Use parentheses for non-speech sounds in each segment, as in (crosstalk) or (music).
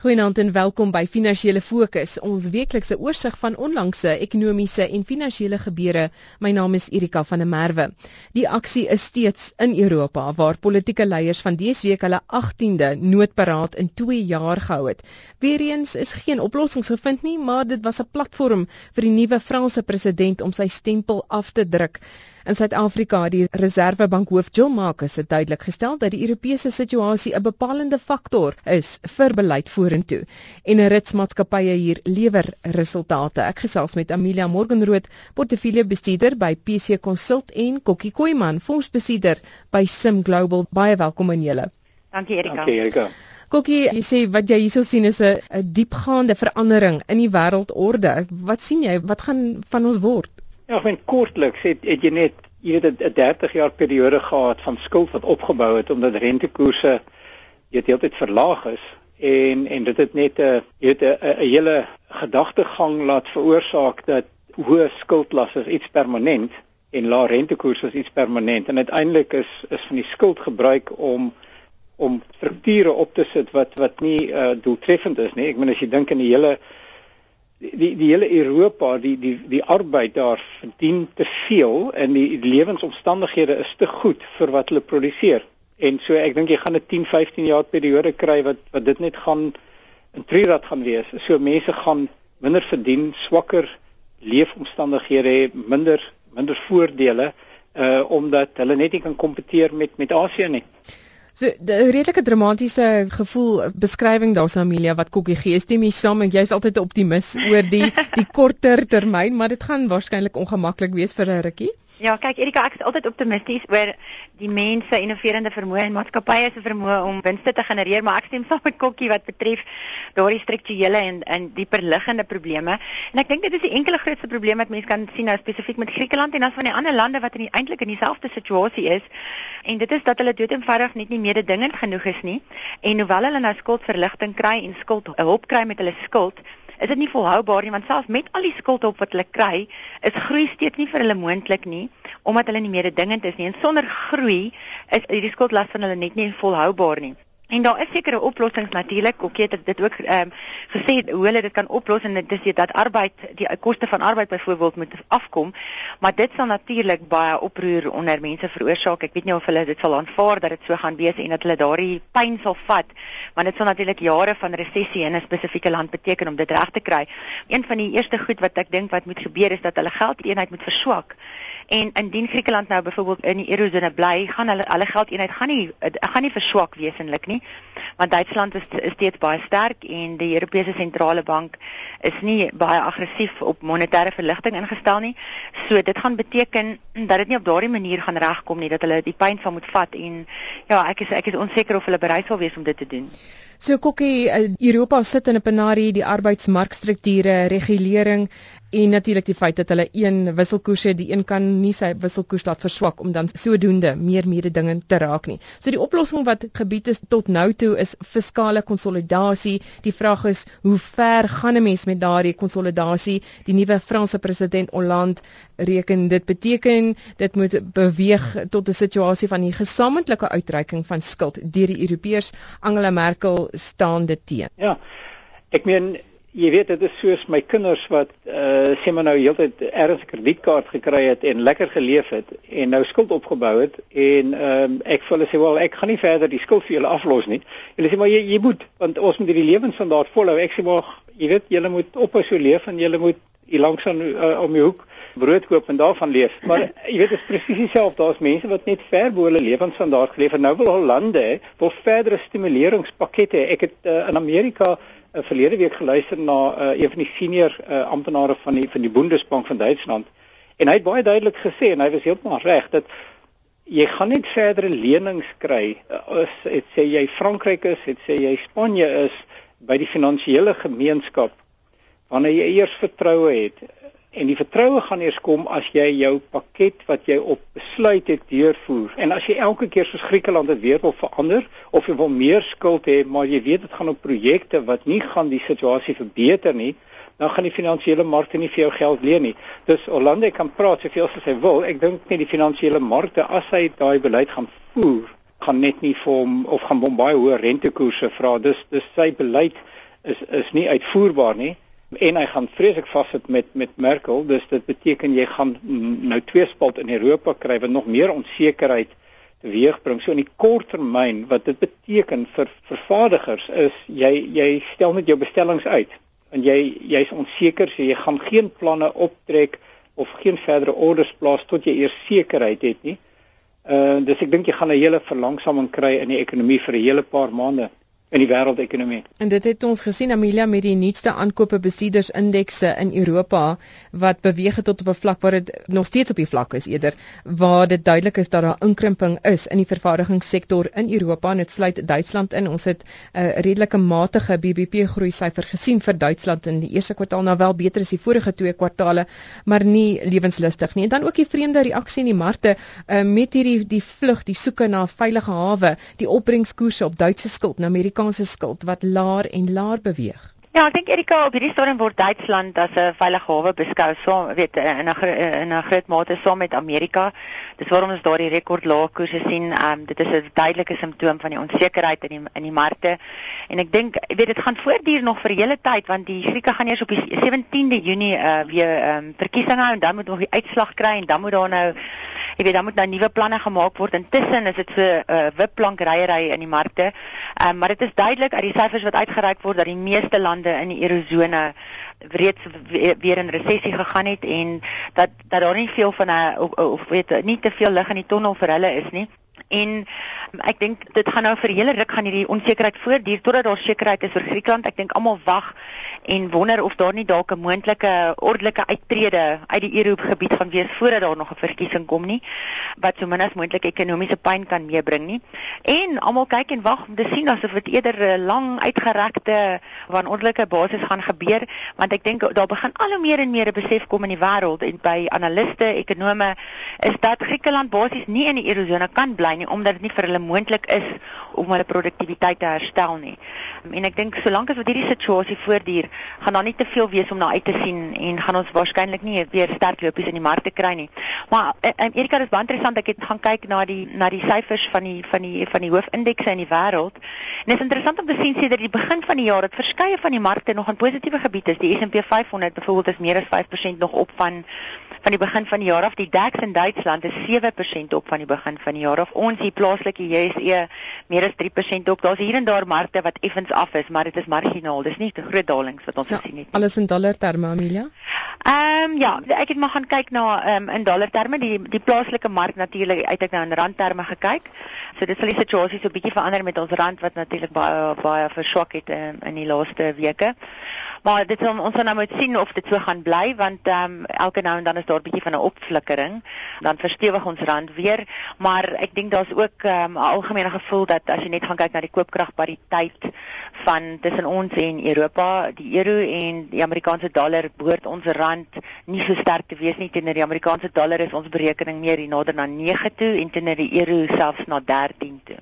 Goeienaand en welkom by Finansiële Fokus, ons weeklikse oorsig van onlangse ekonomiese en finansiële gebeure. My naam is Erika van der Merwe. Die aksie is steeds in Europa waar politieke leiers van dese week hulle 18de noodberaad in 2 jaar gehou het. Weereens is geen oplossings gevind nie, maar dit was 'n platform vir die nuwe Franse president om sy stempel af te druk. In Suid-Afrika het die Reserwebank hoof Jill Marcus het duidelik gestel dat die Europese situasie 'n bepalende faktor is vir beleid vorentoe en 'n ritsmaatskappye hier lewer resultate. Ek gesels met Amelia Morgenrood, portefeuljebestuurder by PC Consult en Kokkie Koeman, fondsbestuurder by Sim Global. Baie welkom aan julle. Dankie Erika. Dankie Erika. Kokkie, jy sê wat jy hierso sien is 'n diepgaande verandering in die wêreldorde. Wat sien jy? Wat gaan van ons word? Ja, ek meen kortliks het, het jy net jy weet 'n 30 jaar periode gehad van skuld wat opgebou het omdat rentekoerse jy heeltyd verlaag is en en dit het net 'n jy weet 'n hele gedagtegang laat veroorsaak dat hoë skuldlas is iets permanent en lae rentekoerse is iets permanent en uiteindelik is is van die skuld gebruik om om strukture op te sit wat wat nie uh, doeltreffend is nie. Ek meen as jy dink aan die hele die die hele Europa die die die arbeid daar verdien te veel en die, die lewensomstandighede is te goed vir wat hulle produseer. En so ek dink jy gaan 'n 10, 15 jaar periode kry wat wat dit net gaan in trirad gaan wees. So mense gaan minder verdien, swakker leefomstandighede hê, minder minder voordele uh omdat hulle net nie kan kompeteer met met Asië nie. So 'n redelike dramatiese gevoel beskrywing daarso Amelia wat Kokkie gee. Stem jy saam en jy's altyd 'n optimis oor die (laughs) die korter termyn, maar dit gaan waarskynlik ongemaklik wees vir 'n rukkie. Ja, kyk Erika, ek is altyd optimisties oor die mense innoverende vermoë en maatskappye se vermoë om winste te genereer, maar ek stem saam met Kokkie wat betref daardie strukturele en en dieper liggende probleme. En ek dink dit is die enkele grootste probleem wat mense kan sien nou spesifiek met Griekeland en dan van die ander lande wat in eintlik in dieselfde situasie is. En dit is dat hulle doeteenvoudig net nie mededingend genoeg is nie. En hoewel hulle nou skuldverligting kry en skuld hulp kry met hulle skuld, is dit nie volhoubaar nie want selfs met al die skuld op wat hulle kry, is groei steeds nie vir hulle moontlik nie omdat hulle nie meer dingend is nie en sonder groei is die skuldlas van hulle net nie volhoubaar nie. En daar is sekere oplossings natuurlik. Ook het dit ook ehm um, gesê hoe hulle dit kan oplos en dit is dat arbeid die koste van arbeid byvoorbeeld moet afkom, maar dit sal natuurlik baie oproer onder mense veroorsaak. Ek weet nie of hulle dit sal aanvaar dat dit so gaan wees en dat hulle daardie pyn sal vat, want dit sal natuurlik jare van resessie in 'n spesifieke land beteken om dit reg te kry. Een van die eerste goed wat ek dink wat moet gebeur is dat hulle geldeenheid moet verswak. En indien Griekeland nou byvoorbeeld in die eurozone bly, gaan hulle hulle geldeenheid gaan nie gaan nie verswak wesenlik nie want Duitsland is, is steeds baie sterk en die Europese sentrale bank is nie baie aggressief op monetêre verligting ingestel nie. So dit gaan beteken dat dit nie op daardie manier gaan regkom nie dat hulle die pyn sal moet vat en ja, ek is ek is onseker of hulle bereid sal wees om dit te doen. So Kokkie, eh, Europa sit in 'n penarie, die arbeidsmarkstrukture, regulering en natuurlik die feit dat hulle een wisselkoers het, die een kan nie sy wisselkoers laat verswak om dan sodoende meer mededingend te raak nie. So die oplossing wat gebied is tot nou toe is fiskale konsolidasie. Die vraag is hoe ver gaan 'n mens met daardie konsolidasie? Die nuwe Franse president Hollande reken dit beteken dit moet beweeg tot 'n situasie van die gesamentlike uitreiking van skuld deur die Europeërs. Angela Merkel staan dit teen. Ja. Ek meen jy weet dit is soos my kinders wat uh sê maar nou heeltyd erns kredietkaart gekry het en lekker geleef het en nou skuld opgebou het en um, ek vir hulle sê wel ek gaan nie verder die skuld vir julle aflos nie. Hulle sê maar jy jy moet want ons moet hierdie lewensstandaard volhou. Ek sê maar jy weet julle moet ophou so leef en julle moet hier langs aan uh, om die hoek brood koop en daarvan leef. Maar (laughs) jy weet dit is presies dieselfde. Daar's mense wat net ver bo hulle lewensstandaard geleef en nou wil hulle lande wil verdere stimuleringspakkette. Ek het uh, in Amerika uh, verlede week geluister na uh, een van die senior uh, amptenare van die van die Bundesbank van Duitsland en hy het baie duidelik gesê en hy was heeltemal reg dat jy gaan net verdere lenings kry as dit sê jy Frankryk is, dit sê jy Spanje is by die finansiële gemeenskap wanneer jy eers vertroue het En die vertroue gaan eers kom as jy jou pakket wat jy op besluit het deurvoer. En as jy elke keer soos Griekeland dit weer wil verander of jy wil meer skuld hê, maar jy weet dit gaan op projekte wat nie gaan die situasie verbeter nie, dan gaan die finansiële markte nie vir jou geld leen nie. Dus Hollande kan praat soveel as hy wil. Ek dink net die finansiële markte as hy daai beleid gaan voer, gaan net nie vir hom of gaan hom baie hoë rentekoerse vra. Dus dis sy beleid is is nie uitvoerbaar nie en hy gaan vreeslik vassit met met Merkel dus dit beteken jy gaan nou twee spalt in Europa kry wat nog meer onsekerheid teweegbring. So in die kort termyn wat dit beteken vir vervaardigers is jy jy stel net jou bestellings uit. En jy jy's onseker so jy gaan geen planne optrek of geen verdere orders plaas tot jy eers sekerheid het nie. Uh dis ek dink jy gaan 'n hele verlangsaming kry in die ekonomie vir 'n hele paar maande in die wêreldekonomie. En dit het ons gesien Amelia met die nuutste aankope besieders indekse in Europa wat beweeg het tot op 'n vlak waar dit nog steeds op die vlak is eerder waar dit duidelik is dat daar inkrimping is in die vervaardigingssektor in Europa en dit sluit Duitsland in. Ons het 'n uh, redelike matige BBP groei syfer gesien vir Duitsland in die eerste kwartaal nou wel beter as die vorige twee kwartale, maar nie lewenslustig nie. En dan ook die vreemde reaksie in die markte uh, met hierdie die vlug, die soeke na 'n veilige hawe, die opbrengskoerse op Duitse skuld na Amerika Amerikaanse skuld wat laer en laer beweeg. Ja, ek dink Erika op hierdie stadium word Duitsland as 'n veilige hawe beskou, so weet in 'n in 'n groot mate saam met Amerika. Dis waarom ons daardie rekord lae koerse sien. Ehm um, dit is 'n duidelike simptoom van die onsekerheid in die in die markte. En ek dink weet dit gaan voortduur nog vir 'n hele tyd want die Grieke gaan eers op die 17de Junie uh, weer ehm um, verkiesing hou en dan moet nog die uitslag kry en dan moet daar nou jy weet dan moet nou nuwe planne gemaak word. Intussen is dit so 'n uh, wipplankryerry in die markte. Ehm um, maar dit is duidelik uit die syfers wat uitgereik word dat die meeste lande in die eurozone reeds weer in resessie gegaan het en dat dat daar nie veel van 'n of, of weet nie te veel lig in die tonnel vir hulle is nie. En ek dink dit gaan nou vir 'n hele ruk gaan hierdie onsekerheid voortduur totdat daar sekerheid is vir Griekland. Ek dink almal wag en wonder of daar nie dalk 'n moontlike ordelike uittrede uit die Eurogebied gaan wees voordat daar nog 'n verkiesing kom nie wat so min as moontlik ekonomiese pyn kan meebring nie. En almal kyk en wag om te sien asof dit eerder 'n lang uitgerekte wanordelike basis gaan gebeur, want ek dink daar begin al hoe meer en meer 'n besef kom in die wêreld en by analiste, ekonome is dat Griekeland basies nie in die eurozone kan bly nie omdat dit nie vir hulle moontlik is om hulle produktiwiteit te herstel nie. En ek dink solank as wat hierdie situasie voortduur, gaan daar nie te veel wees om na uit te sien en gaan ons waarskynlik nie weer sterk lopies in die markte kry nie. Maar um, Erika, dit is baie interessant ek het gaan kyk na die na die syfers van die van die van die hoofindekse in die wêreld. En dit is interessant om te sien sê dat die begin van die jaar het verskeie van die markte nog in positiewe gebiede is. Die S&P 500 byvoorbeeld is meer as 5% nog op van van die begin van die jaar af. Die DAX in Duitsland is 7% op van die begin van die jaar af. Ons hier plaaslike JSE meer as 3% op. Daar's hier en daar markte wat effens af is, maar dit is marginaal. Dis nie te groot dalings wat ons ja, gesien het nie. Alles in dollar terme, Amelia? Ehm um, ja, ek het maar gaan kyk na ehm um, in dollar terme. Die die plaaslike mark natuurlik uit ek nou in rand terme gekyk. So dit sal die situasie so 'n bietjie verander met ons rand wat natuurlik baie baie verswak het um, in die laaste weke. Maar dit sal ons nou moet sien of dit so gaan bly want ehm um, elke nou en dan is daar 'n bietjie van 'n opflikkering. Dan verstewig ons rand weer, maar ek dink daar's ook ehm, 'n um, algemene gevoel dat as jy net gaan kyk na die koopkragpariteit van tussen ons en Europa, die euro en die Amerikaanse dollar behoort ons rand nie so sterk te wees nie teenoor die Amerikaanse dollar is ons berekening meer hier nader na 9 toe en teenoor die euro selfs na 13 toe.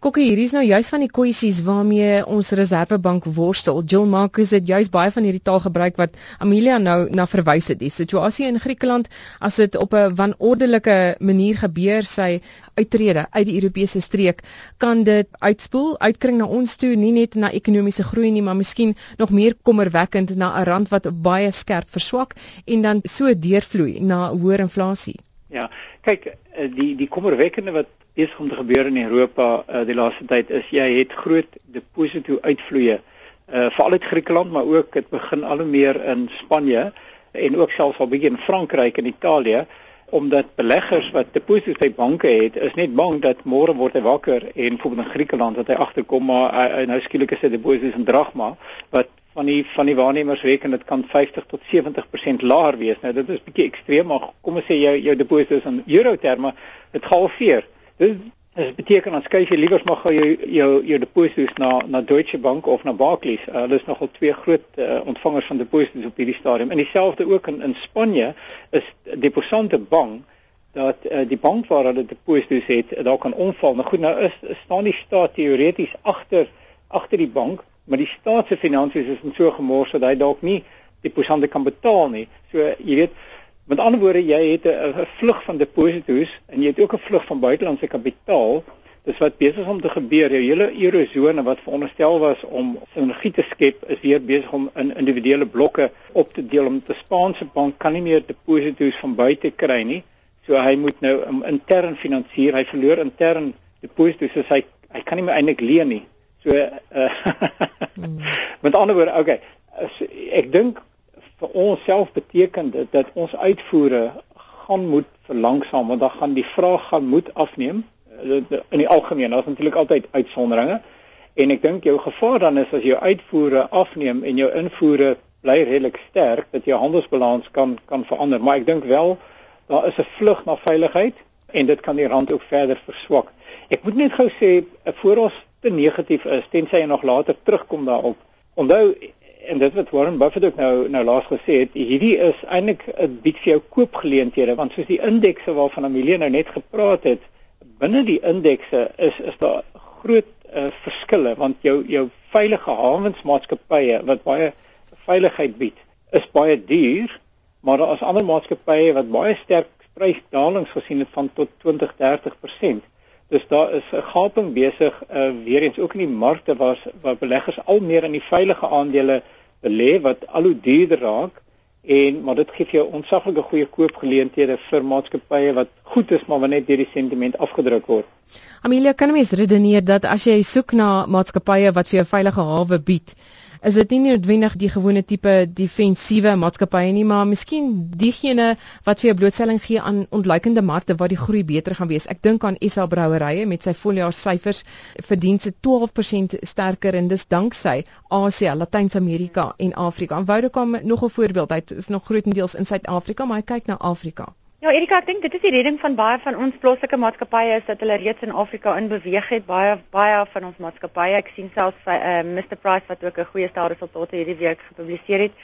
Kokkie, hier is nou juis van die kwessies waarmee ons Reservebank worstel. Jill Marcus het juis baie van hierdie taal gebruik wat Amelia nou na verwys het. Die situasie in Griekeland as dit op 'n wanordelike manier gebeur, sy uittrede uit die Europese streek, kan dit uitspoel, uitkring na ons toe, nie net na ekonomiese groei nie, maar miskien nog meer kommerwekkend na 'n rand wat baie skerp verswak en dan so deurvloei na hoër inflasie. Ja, kyk, eh, die die kommerwekkende wat besig om te gebeur in Europa uh, die laaste tyd is jy het groot deposito uitvloeye uh, veral uit Griekeland maar ook dit begin al hoe meer in Spanje en ook selfs al begin in Frankryk en Italië omdat beleggers wat deposito's by banke het is net bang dat môre word hy wakker en byvoorbeeld in Griekeland dat hy agterkom maar uh, nou skielik is dit deposito's in dragma wat van die van die waarnemers reken dit kan 50 tot 70% laer wees. Nou dit is bietjie ekstreem maar kom ons sê jou jou deposito's in euro terme dit halveer. Dit dit beteken dan skuif jy liewer maar gou jou jou jou deposito's na na Deutsche Bank of na Barclays. Uh, hulle is nogal twee groot uh, ontvangers van deposito's op hierdie stadium. En dieselfde ook in in Spanje is Deposante bang dat uh, die bank waar hulle deposito's het, daar kan omval. Nou goed, nou is staan die staat teoreties agter agter die bank, maar die staat se finansies is in so gemors dat hy dalk nie deposante kan betaal nie. So jy weet Met ander woorde, jy het 'n vlug van deposito's en jy het ook 'n vlug van buitelandse kapitaal Dis wat besig om te gebeur. Jou hele eurozone wat veronderstel was om sinergie te skep, is weer besig om in individuele blokke op te deel om die Spaanse bank kan nie meer deposito's van buite kry nie. So hy moet nou um, intern finansier. Hy verloor intern deposito's, so hy hy kan nie meer eintlik leen nie. So uh, (laughs) hmm. met ander woorde, okay, ek dink vir ons self beteken dit dat ons uitvoere gaan moet verlangsaam want dan gaan die vraag gaan moet afneem eh, in die algemeen. Daar's natuurlik altyd uitsonderinge. En ek dink jou gevaar dan is as jou uitvoere afneem en jou invoere bly redelik sterk dat jou handelsbalans kan kan verander. Maar ek dink wel daar is 'n vlug na veiligheid en dit kan die rand ook verder verswak. Ek moet net gou sê voor ons te negatief is tensy jy nog later terugkom daarop. Onthou en dit wat Warren Buffett ook nou nou laas gesê het, hierdie is eintlik 'n bied vir jou koopgeleenthede want soos die indekse waarvan Amelia nou net gepraat het, binne die indekse is is daar groot uh, verskille want jou jou veilige hawensmaatskappye wat baie veiligheid bied, is baie duur, maar daar is ander maatskappye wat baie sterk prysdalings gesien het van tot 20-30%. Dus daar is 'n gaping besig uh, weer eens ook in die markte waar waar beleggers al meer in die veilige aandele belê wat al hoe duurder raak en maar dit gee jou ontsaglike goeie koopgeleenthede vir maatskappye wat goed is maar wat net deur die sentiment afgedruk word. Amelia, kan 'n mens redeneer dat as jy soek na maatskappye wat vir jou veilige hawe bied, is dit nie noodwendig die gewone tipe defensiewe maatskappye nie, maar miskien diegene wat vir jou blootstelling gee aan ontluikende markte waar die groei beter gaan wees. Ek dink aan SA Brouwerye met sy voljaar syfers verdien se 12% sterker en dis danksy Asië, Latyn-Amerika en Afrika. En Vodacom nog 'n voorbeeld, hy is nog grootendeels in Suid-Afrika, maar hy kyk na Afrika. Ja, Erika, ek dink dit is die redding van baie van ons plaaslike maatskappye is dat hulle reeds in Afrika in beweeg het. Baie baie van ons maatskappye, ek sien selfs uh, eh, Mr Price wat ook 'n goeie stel resultate hierdie week gepubliseer het.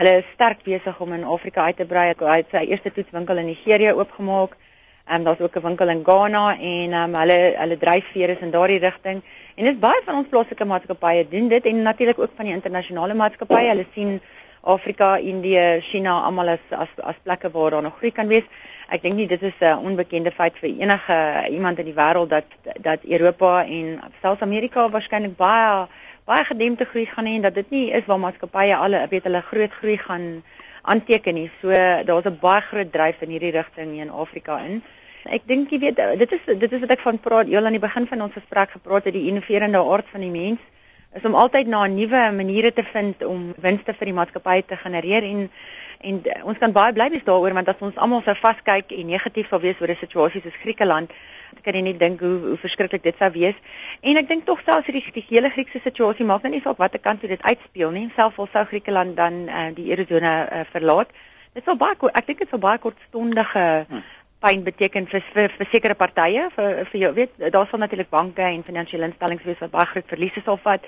Hulle is sterk besig om in Afrika uit te brei. Hy het sy eerste toetswinkel in Nigerië oopgemaak. Ehm um, daar's ook 'n winkel in Ghana en ehm um, hulle hulle dryf weer is in daardie rigting. En dis baie van ons plaaslike maatskappye doen dit en natuurlik ook van die internasionale maatskappye. Hulle sien Afrika, Indië, China almal as as as plekke waar daar nog groei kan wees. Ek dink nie dit is 'n onbekende feit vir enige iemand in die wêreld dat dat Europa en selfs Amerika waarskynlik baie baie gedempte groei gaan hê en dat dit nie is waar maatskappye alle weet hulle groot groei gaan aanteken nie. So daar's 'n baie groot dryf in hierdie rigting in Afrika in. Ek dink jy weet dit is dit is wat ek van praat heel aan die begin van ons gesprek gepraat het die innoverende aard van die mens is om altyd na nuwe maniere te vind om winste vir die maatskappy te genereer en en ons kan baie bly wees daaroor want as ons almal sou vaskyk en negatief sou wees oor 'n situasie soos Griekeland, kan jy net dink hoe hoe verskriklik dit sou wees. En ek dink tog selfs hierdie die hele Griekse situasie maak nou nie saak watter kant dit uitspeel nie, selfs al sou Griekeland dan uh, die eurozone uh, verlaat. Dit sou baie ek dink dit sou baie kortstondige hm pyn beteken vir vir, vir sekere partye vir vir jou weet daar sal natuurlik banke en finansiële instellings wees wat baie groot verliese sal vat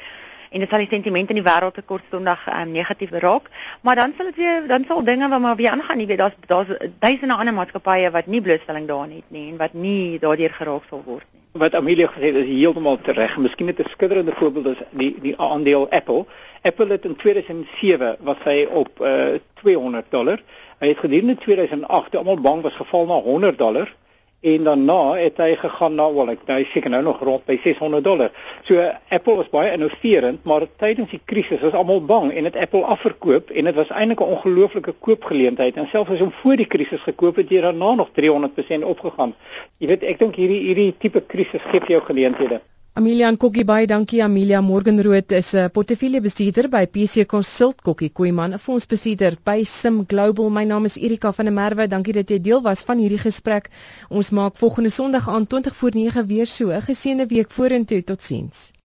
en dit sal die sentiment in die wêreld te kortstondig um, negatief raak. Maar dan sal dit weer dan sal dinge wat maar weer aangaan jy weet daar's daar's duisende ander maatskappye wat nie blootstelling daaraan het nie en wat nie daardeur geraak sal word nie wat Amelia gesê het is heeltemal reg miskien net 'n skitterende voorbeeld is die die aandeel Apple. Apple het in 2007 was hy op uh, eh, 200 dollar. Hy het gedurende 2008 almal bang was geval na 100 dollar en daarna het hy gegaan na wel ek hy seker nou nog rond by 600 dollar. So Apple was baie innoverend, maar tydens die krisis was almal bang en het Apple afverkoop en dit was eintlik 'n ongelooflike koopgeleentheid en selfs as hom voor die krisis gekoop het, het hy daarna nog 300% opgegaan. Jy weet, ek dink hierdie hierdie tipe krisis gee vir jou geleenthede. Amelia Kokkie baie dankie. Amelia Morgenrood is 'n portefeuljebestuurder by PC Consult. Kokkie Koeman 'n fondsbestuurder by Sim Global. My naam is Erika van der Merwe. Dankie dat jy deel was van hierdie gesprek. Ons maak volgende Sondag aan 20 voor 9 weer so. 'n geseënde week vorentoe totsiens